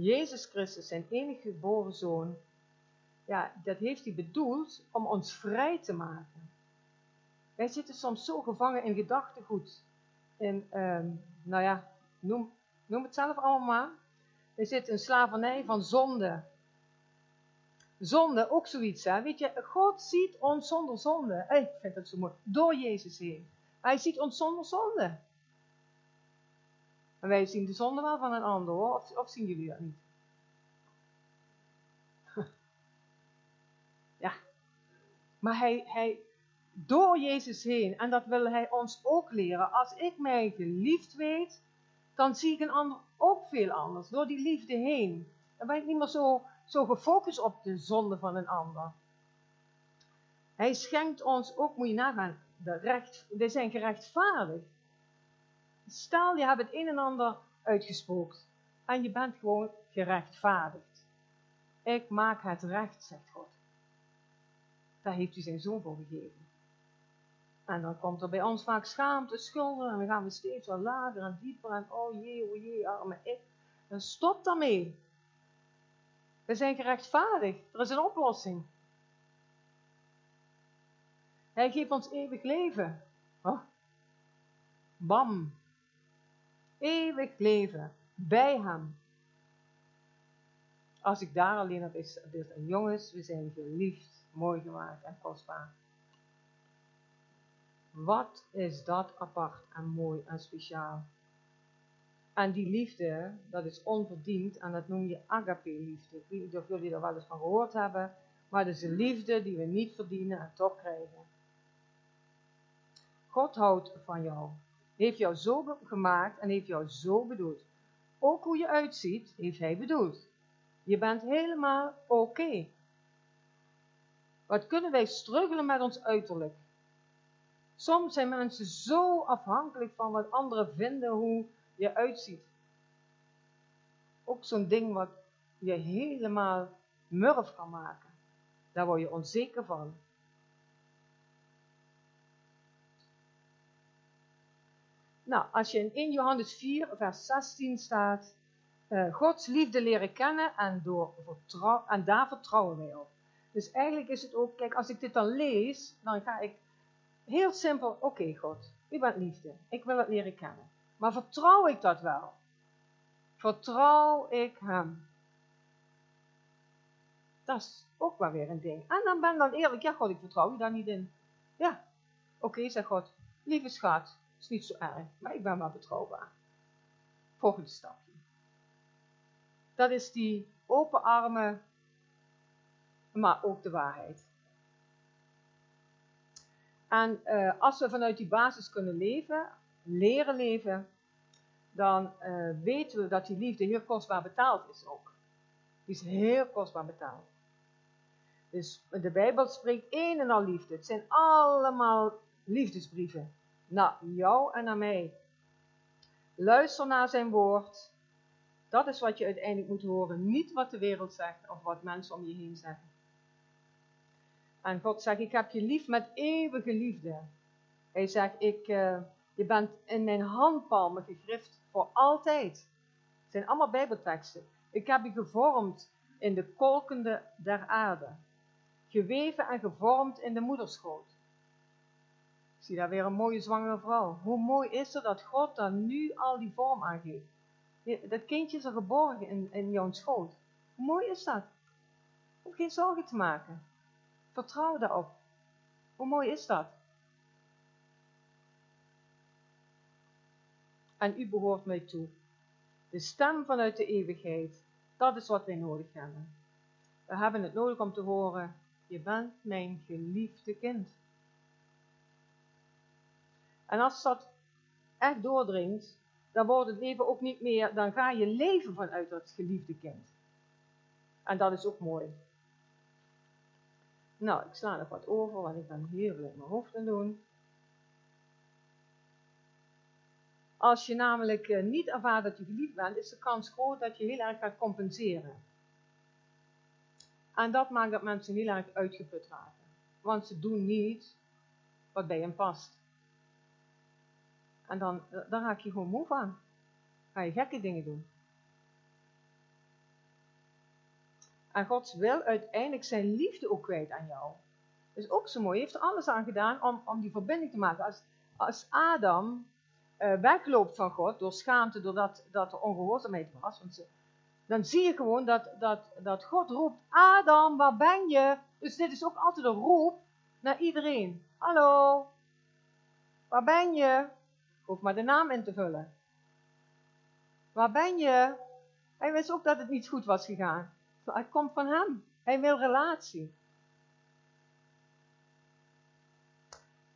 Jezus Christus, zijn enige geboren Zoon. Ja, dat heeft Hij bedoeld om ons vrij te maken. Wij zitten soms zo gevangen in gedachtegoed. In, ehm, nou ja, noem, noem het zelf allemaal maar. Er zit een slavernij van zonde. Zonde, ook zoiets, hè. Weet je, God ziet ons zonder zonde. Ik vind dat zo mooi. Door Jezus heen. Hij ziet ons zonder zonde. En wij zien de zonde wel van een ander, hoor. Of, of zien jullie dat niet? [laughs] ja. Maar hij, hij, door Jezus heen, en dat wil hij ons ook leren. Als ik mij geliefd weet, dan zie ik een ander ook veel anders. Door die liefde heen. Dan ben ik niet meer zo, zo gefocust op de zonde van een ander. Hij schenkt ons ook, moet je nagaan, de recht, wij zijn gerechtvaardigd. Stel, je hebt het een en ander uitgespookt. En je bent gewoon gerechtvaardigd. Ik maak het recht, zegt God. Daar heeft u zijn zoon voor gegeven. En dan komt er bij ons vaak schaamte, schulden en dan gaan we steeds wat lager en dieper en oh jee, oh jee, arme ik. En stop daarmee. We zijn gerechtvaardigd. Er is een oplossing. Hij geeft ons eeuwig leven. Oh. Bam. Eeuwig leven. Bij hem. Als ik daar alleen op is, dus jongens, we zijn geliefd, mooi gemaakt en kostbaar. Wat is dat apart en mooi en speciaal. En die liefde, dat is onverdiend en dat noem je agape-liefde. Ik weet niet of jullie er wel eens van gehoord hebben, maar het is een liefde die we niet verdienen en toch krijgen. God houdt van jou, heeft jou zo gemaakt en heeft jou zo bedoeld. Ook hoe je uitziet, heeft hij bedoeld. Je bent helemaal oké. Wat kunnen wij struggelen met ons uiterlijk? Soms zijn mensen zo afhankelijk van wat anderen vinden hoe je uitziet. Ook zo'n ding wat je helemaal murf kan maken. Daar word je onzeker van. Nou, als je in 1 Johannes 4, vers 16 staat, uh, Gods liefde leren kennen en, door en daar vertrouwen wij op. Dus eigenlijk is het ook, kijk, als ik dit dan lees, dan ga ik Heel simpel, oké God, u bent liefde, ik wil het leren kennen. Maar vertrouw ik dat wel? Vertrouw ik hem? Dat is ook wel weer een ding. En dan ben dan eerlijk, ja God, ik vertrouw u daar niet in. Ja, oké, zegt God, lieve schat, is niet zo erg, maar ik ben wel betrouwbaar. Volgende stapje. Dat is die open armen, maar ook de waarheid. En uh, als we vanuit die basis kunnen leven, leren leven, dan uh, weten we dat die liefde heel kostbaar betaald is ook. Die is heel kostbaar betaald. Dus de Bijbel spreekt een en al liefde. Het zijn allemaal liefdesbrieven. Naar jou en naar mij. Luister naar zijn woord. Dat is wat je uiteindelijk moet horen. Niet wat de wereld zegt of wat mensen om je heen zeggen. En God zegt, ik heb je lief met eeuwige liefde. Hij zegt, ik, uh, je bent in mijn handpalmen gegrift voor altijd. Het zijn allemaal bijbelteksten. Ik heb je gevormd in de kolkende der aarde. Geweven en gevormd in de moederschoot. Zie daar weer een mooie zwangere vrouw. Hoe mooi is het dat God dan nu al die vorm aangeeft. Dat kindje is er geborgen in, in jouw schoot. Hoe mooi is dat? Om geen zorgen te maken. Vertrouw daarop. Hoe mooi is dat? En u behoort mij toe. De stem vanuit de eeuwigheid, dat is wat wij nodig hebben. We hebben het nodig om te horen, Je bent mijn geliefde kind. En als dat echt doordringt, dan wordt het leven ook niet meer, dan ga je leven vanuit dat geliefde kind. En dat is ook mooi. Nou, ik sla nog wat over, want ik ben heel veel mijn hoofd aan doen. Als je namelijk eh, niet ervaart dat je geliefd bent, is de kans groot dat je heel erg gaat compenseren. En dat maakt dat mensen heel erg uitgeput raken. Want ze doen niet wat bij hen past. En dan, eh, dan raak je gewoon moe van. Ga je gekke dingen doen. En God wil uiteindelijk zijn liefde ook kwijt aan jou. Dat is ook zo mooi. Hij heeft er alles aan gedaan om, om die verbinding te maken. Als, als Adam uh, wegloopt van God door schaamte, doordat dat er ongehoorzaamheid was. Want ze, dan zie je gewoon dat, dat, dat God roept, Adam, waar ben je? Dus dit is ook altijd een roep naar iedereen. Hallo, waar ben je? Hoef maar de naam in te vullen. Waar ben je? Hij wist ook dat het niet goed was gegaan. Het komt van hem. Hij wil relatie.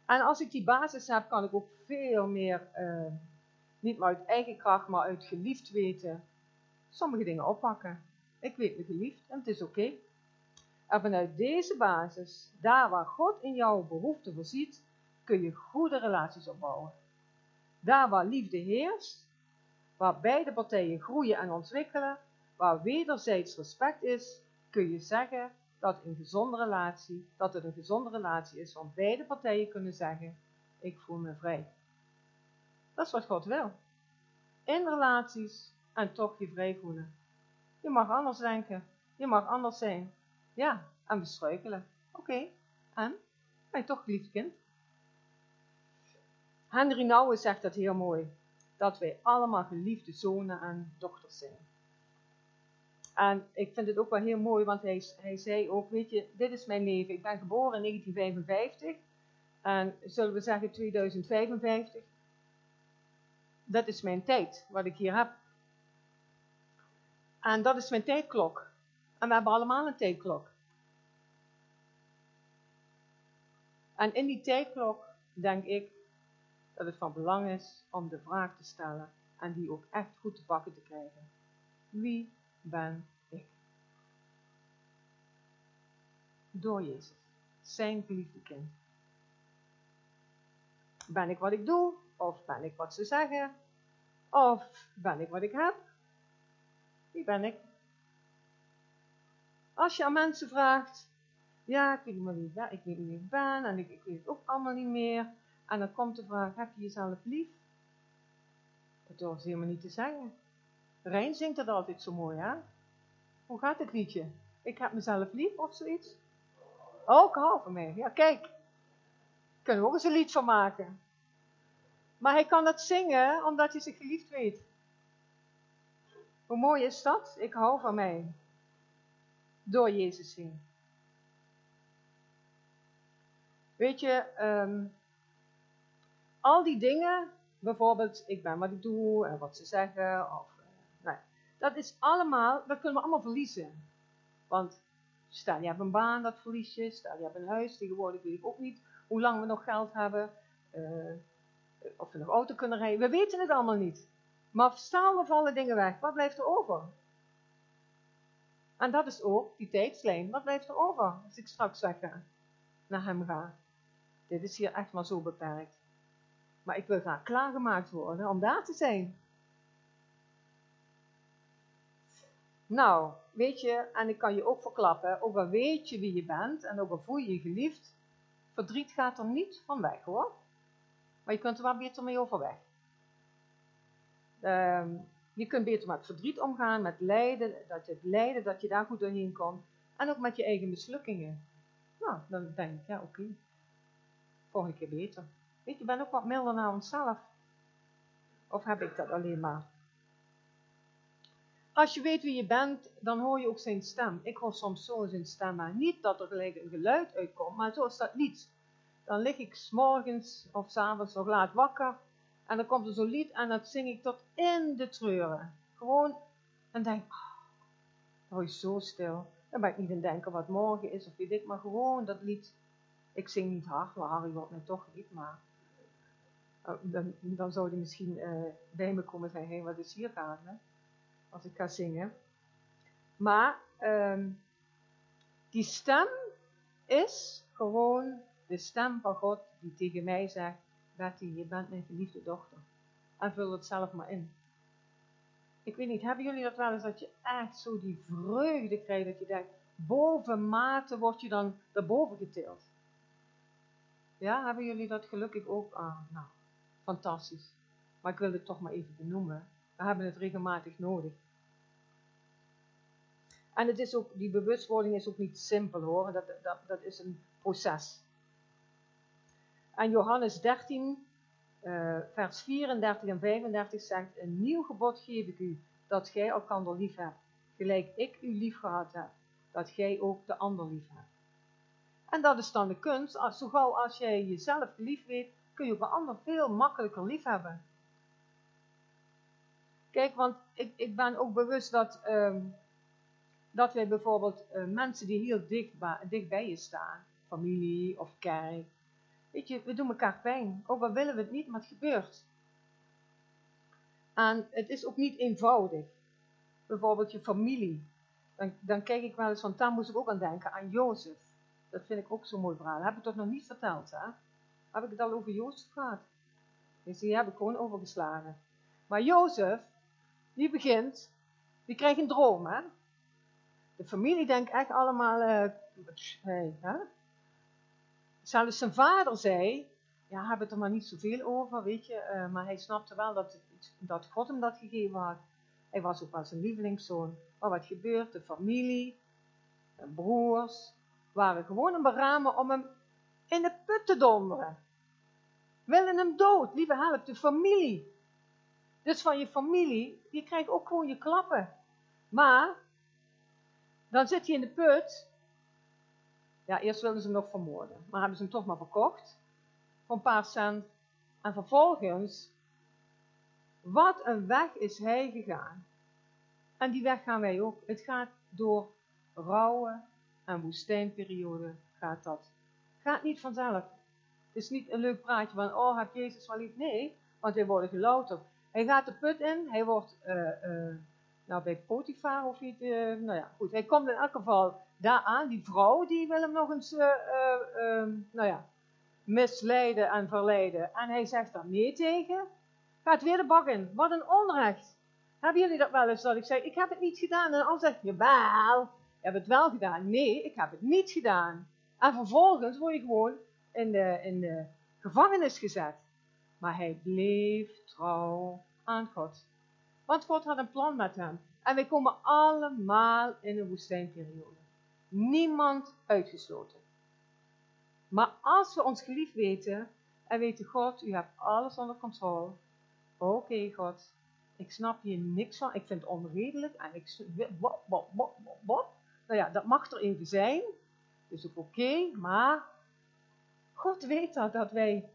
En als ik die basis heb, kan ik ook veel meer, uh, niet maar uit eigen kracht, maar uit geliefd weten, sommige dingen oppakken. Ik weet me geliefd en het is oké. En vanuit deze basis, daar waar God in jouw behoefte voorziet, kun je goede relaties opbouwen. Daar waar liefde heerst, waar beide partijen groeien en ontwikkelen, waar wederzijds respect is, kun je zeggen dat een gezonde relatie, dat het een gezonde relatie is, want beide partijen kunnen zeggen, ik voel me vrij. Dat is wat God wil. In relaties en toch je vrij voelen. Je mag anders denken, je mag anders zijn. Ja, en bestruikelen. Oké, en? Ben je toch geliefd kind? Henry Nouwen zegt dat heel mooi. Dat wij allemaal geliefde zonen en dochters zijn. En ik vind het ook wel heel mooi, want hij, hij zei ook, weet je, dit is mijn leven. Ik ben geboren in 1955 en zullen we zeggen 2055. Dat is mijn tijd, wat ik hier heb. En dat is mijn tijdklok. En we hebben allemaal een tijdklok. En in die tijdklok denk ik dat het van belang is om de vraag te stellen en die ook echt goed te pakken te krijgen. Wie ben ik. Door Jezus, zijn geliefde kind. Ben ik wat ik doe? Of ben ik wat ze zeggen? Of ben ik wat ik heb? Wie ben ik? Als je aan mensen vraagt, ja, ik weet niet meer wie, ik weet niet wie ik ben en ik, ik weet ook allemaal niet meer. En dan komt de vraag, heb je jezelf lief? Dat ze helemaal niet te zeggen. Rijn zingt dat altijd zo mooi, hè? Hoe gaat het liedje? Ik heb mezelf lief of zoiets? Oh, ik hou van mij. Ja, kijk. Kunnen we ook eens een lied van maken. Maar hij kan dat zingen omdat hij zich geliefd weet. Hoe mooi is dat? Ik hou van mij. Door Jezus heen. Weet je, um, al die dingen, bijvoorbeeld ik ben wat ik doe en wat ze zeggen, of dat is allemaal, dat kunnen we allemaal verliezen. Want stel je hebt een baan, dat verlies je. Stel je hebt een huis, tegenwoordig weet ik ook niet hoe lang we nog geld hebben. Uh, of we nog auto kunnen rijden. We weten het allemaal niet. Maar stel we vallen dingen weg, wat blijft er over? En dat is ook die tijdslijn. Wat blijft er over als ik straks weg ga? Naar hem ga. Dit is hier echt maar zo beperkt. Maar ik wil graag klaargemaakt worden om daar te zijn. Nou, weet je, en ik kan je ook verklappen, ook al weet je wie je bent en ook al voel je je geliefd, verdriet gaat er niet van weg hoor. Maar je kunt er wel beter mee overweg. Um, je kunt beter met verdriet omgaan, met lijden, dat je het lijden, dat je daar goed doorheen komt. En ook met je eigen mislukkingen. Nou, dan denk ik, ja oké, volgende keer beter. Weet je, bent ook wat milder naar onszelf. Of heb ik dat alleen maar? Als je weet wie je bent, dan hoor je ook zijn stem. Ik hoor soms zo zijn stem, maar niet dat er gelijk een geluid uitkomt, maar zo is dat niet. Dan lig ik morgens of s avonds nog laat wakker en dan komt er zo'n lied en dat zing ik tot in de treuren. Gewoon, en denk, oh, dan word je zo stil. Dan ben ik niet aan het denken wat morgen is of weet ik, maar gewoon dat lied. Ik zing niet hard, maar Harry wordt mij toch niet, maar dan, dan zou hij misschien uh, bij me komen en zeggen, wat is hier gaande? Als ik ga zingen. Maar um, die stem is gewoon de stem van God die tegen mij zegt, Betty, je bent mijn geliefde dochter. En vul het zelf maar in. Ik weet niet, hebben jullie dat wel eens dat je echt zo die vreugde krijgt, dat je denkt, boven mate word je dan daarboven getild. Ja, hebben jullie dat gelukkig ook? Ah, nou, fantastisch. Maar ik wil het toch maar even benoemen. We hebben het regelmatig nodig. En het is ook, die bewustwording is ook niet simpel hoor, dat, dat, dat is een proces. En Johannes 13, uh, vers 34 en 35 zegt, een nieuw gebod geef ik u, dat gij elkander lief hebt, gelijk ik u lief gehad heb, dat gij ook de ander lief hebt. En dat is dan de kunst, als, zo als jij jezelf lief weet, je ook een ander veel makkelijker lief hebben. Kijk, want ik, ik ben ook bewust dat, um, dat wij bijvoorbeeld uh, mensen die heel dicht, bij je staan, familie of kerk, Weet je, we doen elkaar pijn. Ook al willen we het niet, maar het gebeurt. En het is ook niet eenvoudig. Bijvoorbeeld je familie. Dan, dan kijk ik wel eens, want daar moest ik ook aan denken, aan Jozef. Dat vind ik ook zo'n mooi verhaal. Dat heb ik toch nog niet verteld, hè? Heb ik het al over Jozef gehad? Dus die heb ik gewoon overgeslagen. Maar Jozef, die begint, die krijgt een droom, hè? De familie denkt echt allemaal, uh, hey, hè? Zelfs zijn vader zei, ja, hebben het er maar niet zoveel over, weet je, uh, maar hij snapte wel dat, dat God hem dat gegeven had. Hij was ook wel zijn lievelingszoon. Maar wat gebeurt? De familie, broers, waren gewoon een beramen om hem in de put te donderen. Willen hem dood, lieve help, de familie. Dus van je familie, je krijgt ook gewoon je klappen. Maar, dan zit hij in de put ja, eerst wilden ze hem nog vermoorden, maar hebben ze hem toch maar verkocht voor een paar cent. En vervolgens, wat een weg is hij gegaan. En die weg gaan wij ook. Het gaat door rouwe en woestijnperiode gaat dat. Gaat niet vanzelf. Het is niet een leuk praatje van, oh, heb Jezus wel lief? Nee, want hij wordt gelouterd. Hij gaat de put in, hij wordt, uh, uh, nou bij Potifar of niet, uh, nou ja, goed. Hij komt in elk geval daaraan, die vrouw, die wil hem nog eens, uh, nou ja, misleiden en verleiden. En hij zegt daar nee tegen. Gaat weer de bak in. Wat een onrecht. Hebben jullie dat wel eens dat ik zeg, ik heb het niet gedaan. En dan zeg je, wel, je hebt het wel gedaan. Nee, ik heb het niet gedaan. En vervolgens word je gewoon in de, in de gevangenis gezet. Maar hij bleef trouw aan God. Want God had een plan met hem. En wij komen allemaal in een woestijnperiode. Niemand uitgesloten. Maar als we ons geliefd weten en weten, God, u hebt alles onder controle. Oké, God, ik snap hier niks van. Ik vind het onredelijk en ik. Wat, wat, wat, wat, Nou ja, dat mag er even zijn. Dus ook oké, maar God weet dat, wij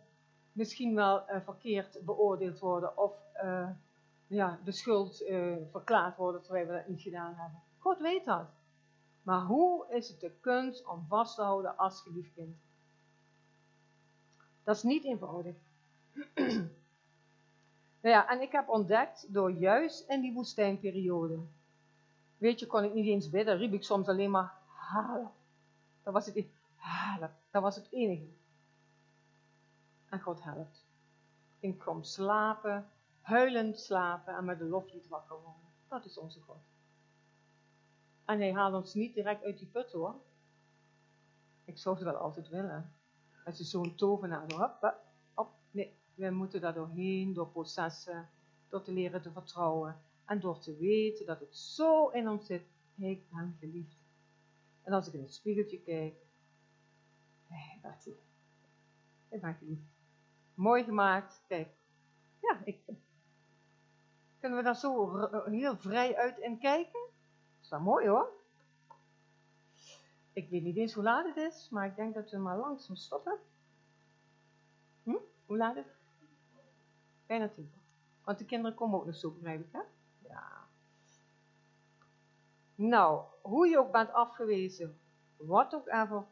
misschien wel uh, verkeerd beoordeeld worden of uh, ja, de schuld uh, verklaard worden terwijl we dat niet gedaan hebben. God weet dat. Maar hoe is het de kunst om vast te houden als geliefd kind? Dat is niet eenvoudig. [clears throat] nou ja, en ik heb ontdekt door juist in die woestijnperiode. Weet je, kon ik niet eens bidden, riep ik soms alleen maar halen. Dat was het, halen. Dat was het enige. En God helpt. Ik kwam slapen, huilend slapen en met de loflied wakker worden. Dat is onze God. En hij haalt ons niet direct uit die put hoor. Ik zou het wel altijd willen. Het is zo'n tovenaar. Hop, hop, Nee, we moeten daar doorheen, door processen, door te leren te vertrouwen. En door te weten dat het zo in ons zit. Ik ben geliefd. En als ik in het spiegeltje kijk. Nee, Betty. Ik ben geliefd. Mooi gemaakt. Kijk. Ja, ik. Kunnen we daar zo heel vrij uit in kijken? is wel mooi hoor. Ik weet niet eens hoe laat het is, maar ik denk dat we maar langzaam stoppen. Hm? Hoe laat het? Bijna tien. Want de kinderen komen ook nog zo, begrijp ik hè? Nou, hoe je ook bent afgewezen, wat ook ever,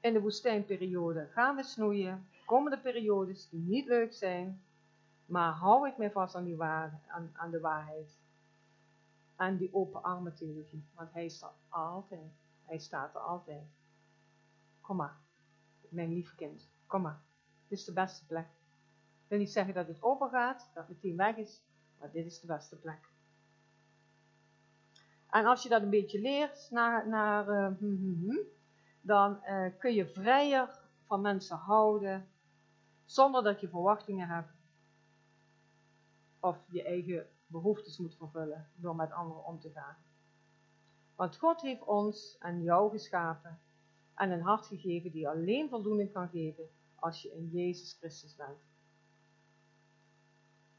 in de woestijnperiode gaan we snoeien, komende periodes die niet leuk zijn, maar hou ik mij vast aan, die waar, aan, aan de waarheid. Aan die open armen theologie, want hij staat altijd, hij staat er altijd. Kom maar, mijn lief kind, kom maar. Dit is de beste plek. Ik wil niet zeggen dat het overgaat, dat het meteen weg is, maar dit is de beste plek. En als je dat een beetje leert, naar, naar, uh, hm, hm, hm, dan uh, kun je vrijer van mensen houden, zonder dat je verwachtingen hebt of je eigen behoeftes moet vervullen door met anderen om te gaan. Want God heeft ons en jou geschapen en een hart gegeven die alleen voldoening kan geven als je in Jezus Christus bent.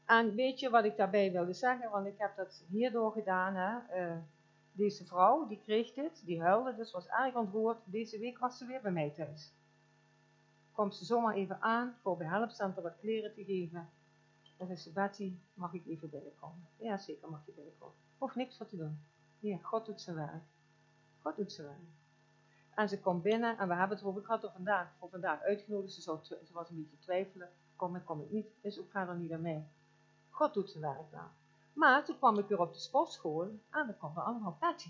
En weet je wat ik daarbij wilde zeggen? Want ik heb dat hierdoor gedaan. Hè? Uh, deze vrouw, die kreeg dit, die huilde, dus was erg ontroerd. Deze week was ze weer bij mij thuis. Komt ze zomaar even aan voor bij Helpcenter wat kleren te geven. En zei ze, Betty, mag ik even binnenkomen? Ja, zeker mag je binnenkomen. Hoeft niks voor te doen. Ja, God doet zijn werk. God doet zijn werk. En ze komt binnen en we hebben het over, ik had vandaag, voor vandaag uitgenodigd. Ze, zou, ze was een beetje twijfelen. Kom ik, kom ik niet. Is ook verder niet aan mij. God doet zijn werk daar. Maar toen kwam ik weer op de sportschool en dan kwam er allemaal Patty.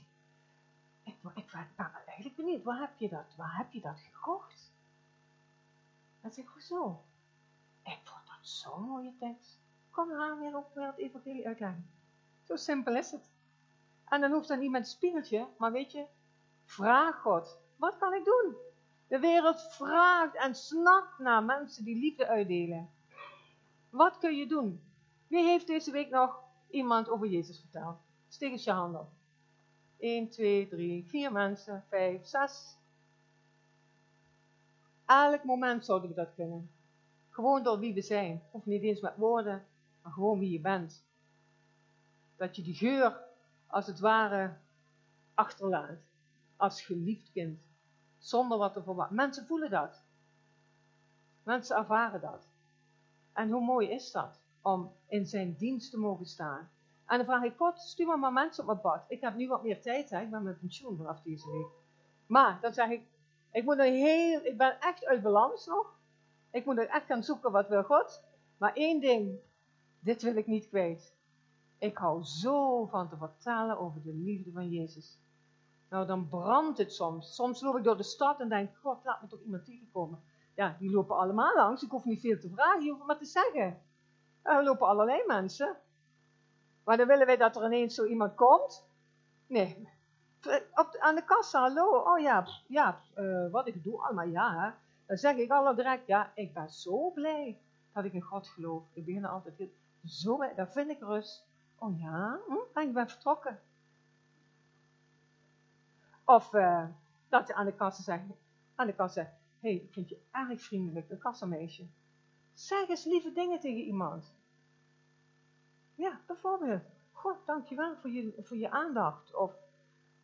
Ik, ik, ben eigenlijk benieuwd, waar heb je dat, waar heb je dat gekocht? En zei hoezo? Ik vond dat zo'n mooie tekst. Kom haar weer op weer het evangelie uitleggen. Zo simpel is het. En dan hoeft er niet met spiegeltje, maar weet je, vraag God, wat kan ik doen? De wereld vraagt en snapt naar mensen die liefde uitdelen. Wat kun je doen? Wie heeft deze week nog iemand over Jezus verteld? Steek eens je hand op. 1, 2, 3, 4 mensen, 5, 6. Elk moment zouden we dat kunnen. Gewoon door wie we zijn. Of niet eens met woorden, maar gewoon wie je bent. Dat je die geur, als het ware, achterlaat. Als geliefd kind. Zonder wat te verwachten. Mensen voelen dat. Mensen ervaren dat. En hoe mooi is dat? Om in zijn dienst te mogen staan. En dan vraag ik, God, stuur me maar mensen op mijn pad. Ik heb nu wat meer tijd, hè? ik ben met pensioen vanaf deze week. Maar dan zeg ik, ik, moet heel, ik ben echt uit balans nog. Ik moet er echt gaan zoeken wat wil God. Maar één ding, dit wil ik niet kwijt. Ik hou zo van te vertellen over de liefde van Jezus. Nou, dan brandt het soms. Soms loop ik door de stad en denk, God, laat me toch iemand tegenkomen. Ja, die lopen allemaal langs. Ik hoef niet veel te vragen, je hoeft maar te zeggen. Er lopen allerlei mensen. Maar dan willen wij dat er ineens zo iemand komt. Nee. Op, aan de kassa, hallo. Oh ja, ja uh, wat ik doe allemaal, ja. Hè. Dan zeg ik al direct, ja, ik ben zo blij dat ik in God geloof. Ik begin altijd heel, zo, daar vind ik rust. Oh ja, hm, en ik ben vertrokken. Of uh, dat je aan de kassa zegt, aan de kassa hé, hey, ik vind je erg vriendelijk, een kassameisje. Zeg eens lieve dingen tegen iemand. Ja, bijvoorbeeld. God, dankjewel voor je, voor je aandacht. Of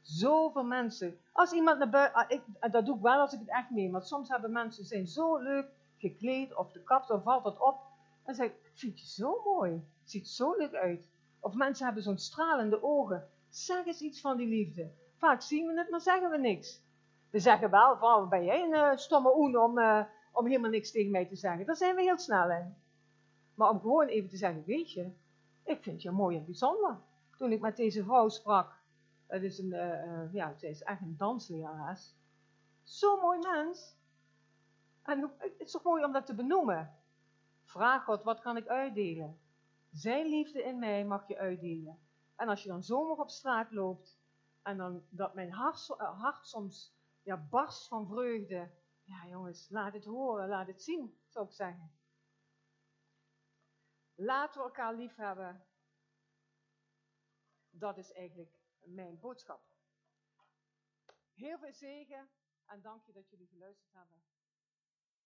zoveel mensen. Als iemand naar buiten, ah, ik, dat doe ik wel als ik het echt meen, want soms hebben mensen zijn zo leuk gekleed of de kap, dan valt dat op. En zeg ik, vind je zo mooi, ziet zo leuk uit. Of mensen hebben zo'n stralende ogen. Zeg eens iets van die liefde. Vaak zien we het, maar zeggen we niks. We zeggen wel, van, ben jij een uh, stomme oen om, uh, om helemaal niks tegen mij te zeggen. Daar zijn we heel snel in. Maar om gewoon even te zeggen, weet je, ik vind je mooi en bijzonder. Toen ik met deze vrouw sprak, het is een, uh, ja, zij is echt een danslerares. Zo'n mooi mens. En het is toch mooi om dat te benoemen. Vraag God, wat kan ik uitdelen? Zijn liefde in mij mag je uitdelen. En als je dan zomaar op straat loopt, en dan dat mijn hart, uh, hart soms ja, barst van vreugde. Ja jongens, laat het horen, laat het zien, zou ik zeggen. Laten we elkaar lief hebben. Dat is eigenlijk mijn boodschap. Heel veel zegen en dank je dat jullie geluisterd hebben.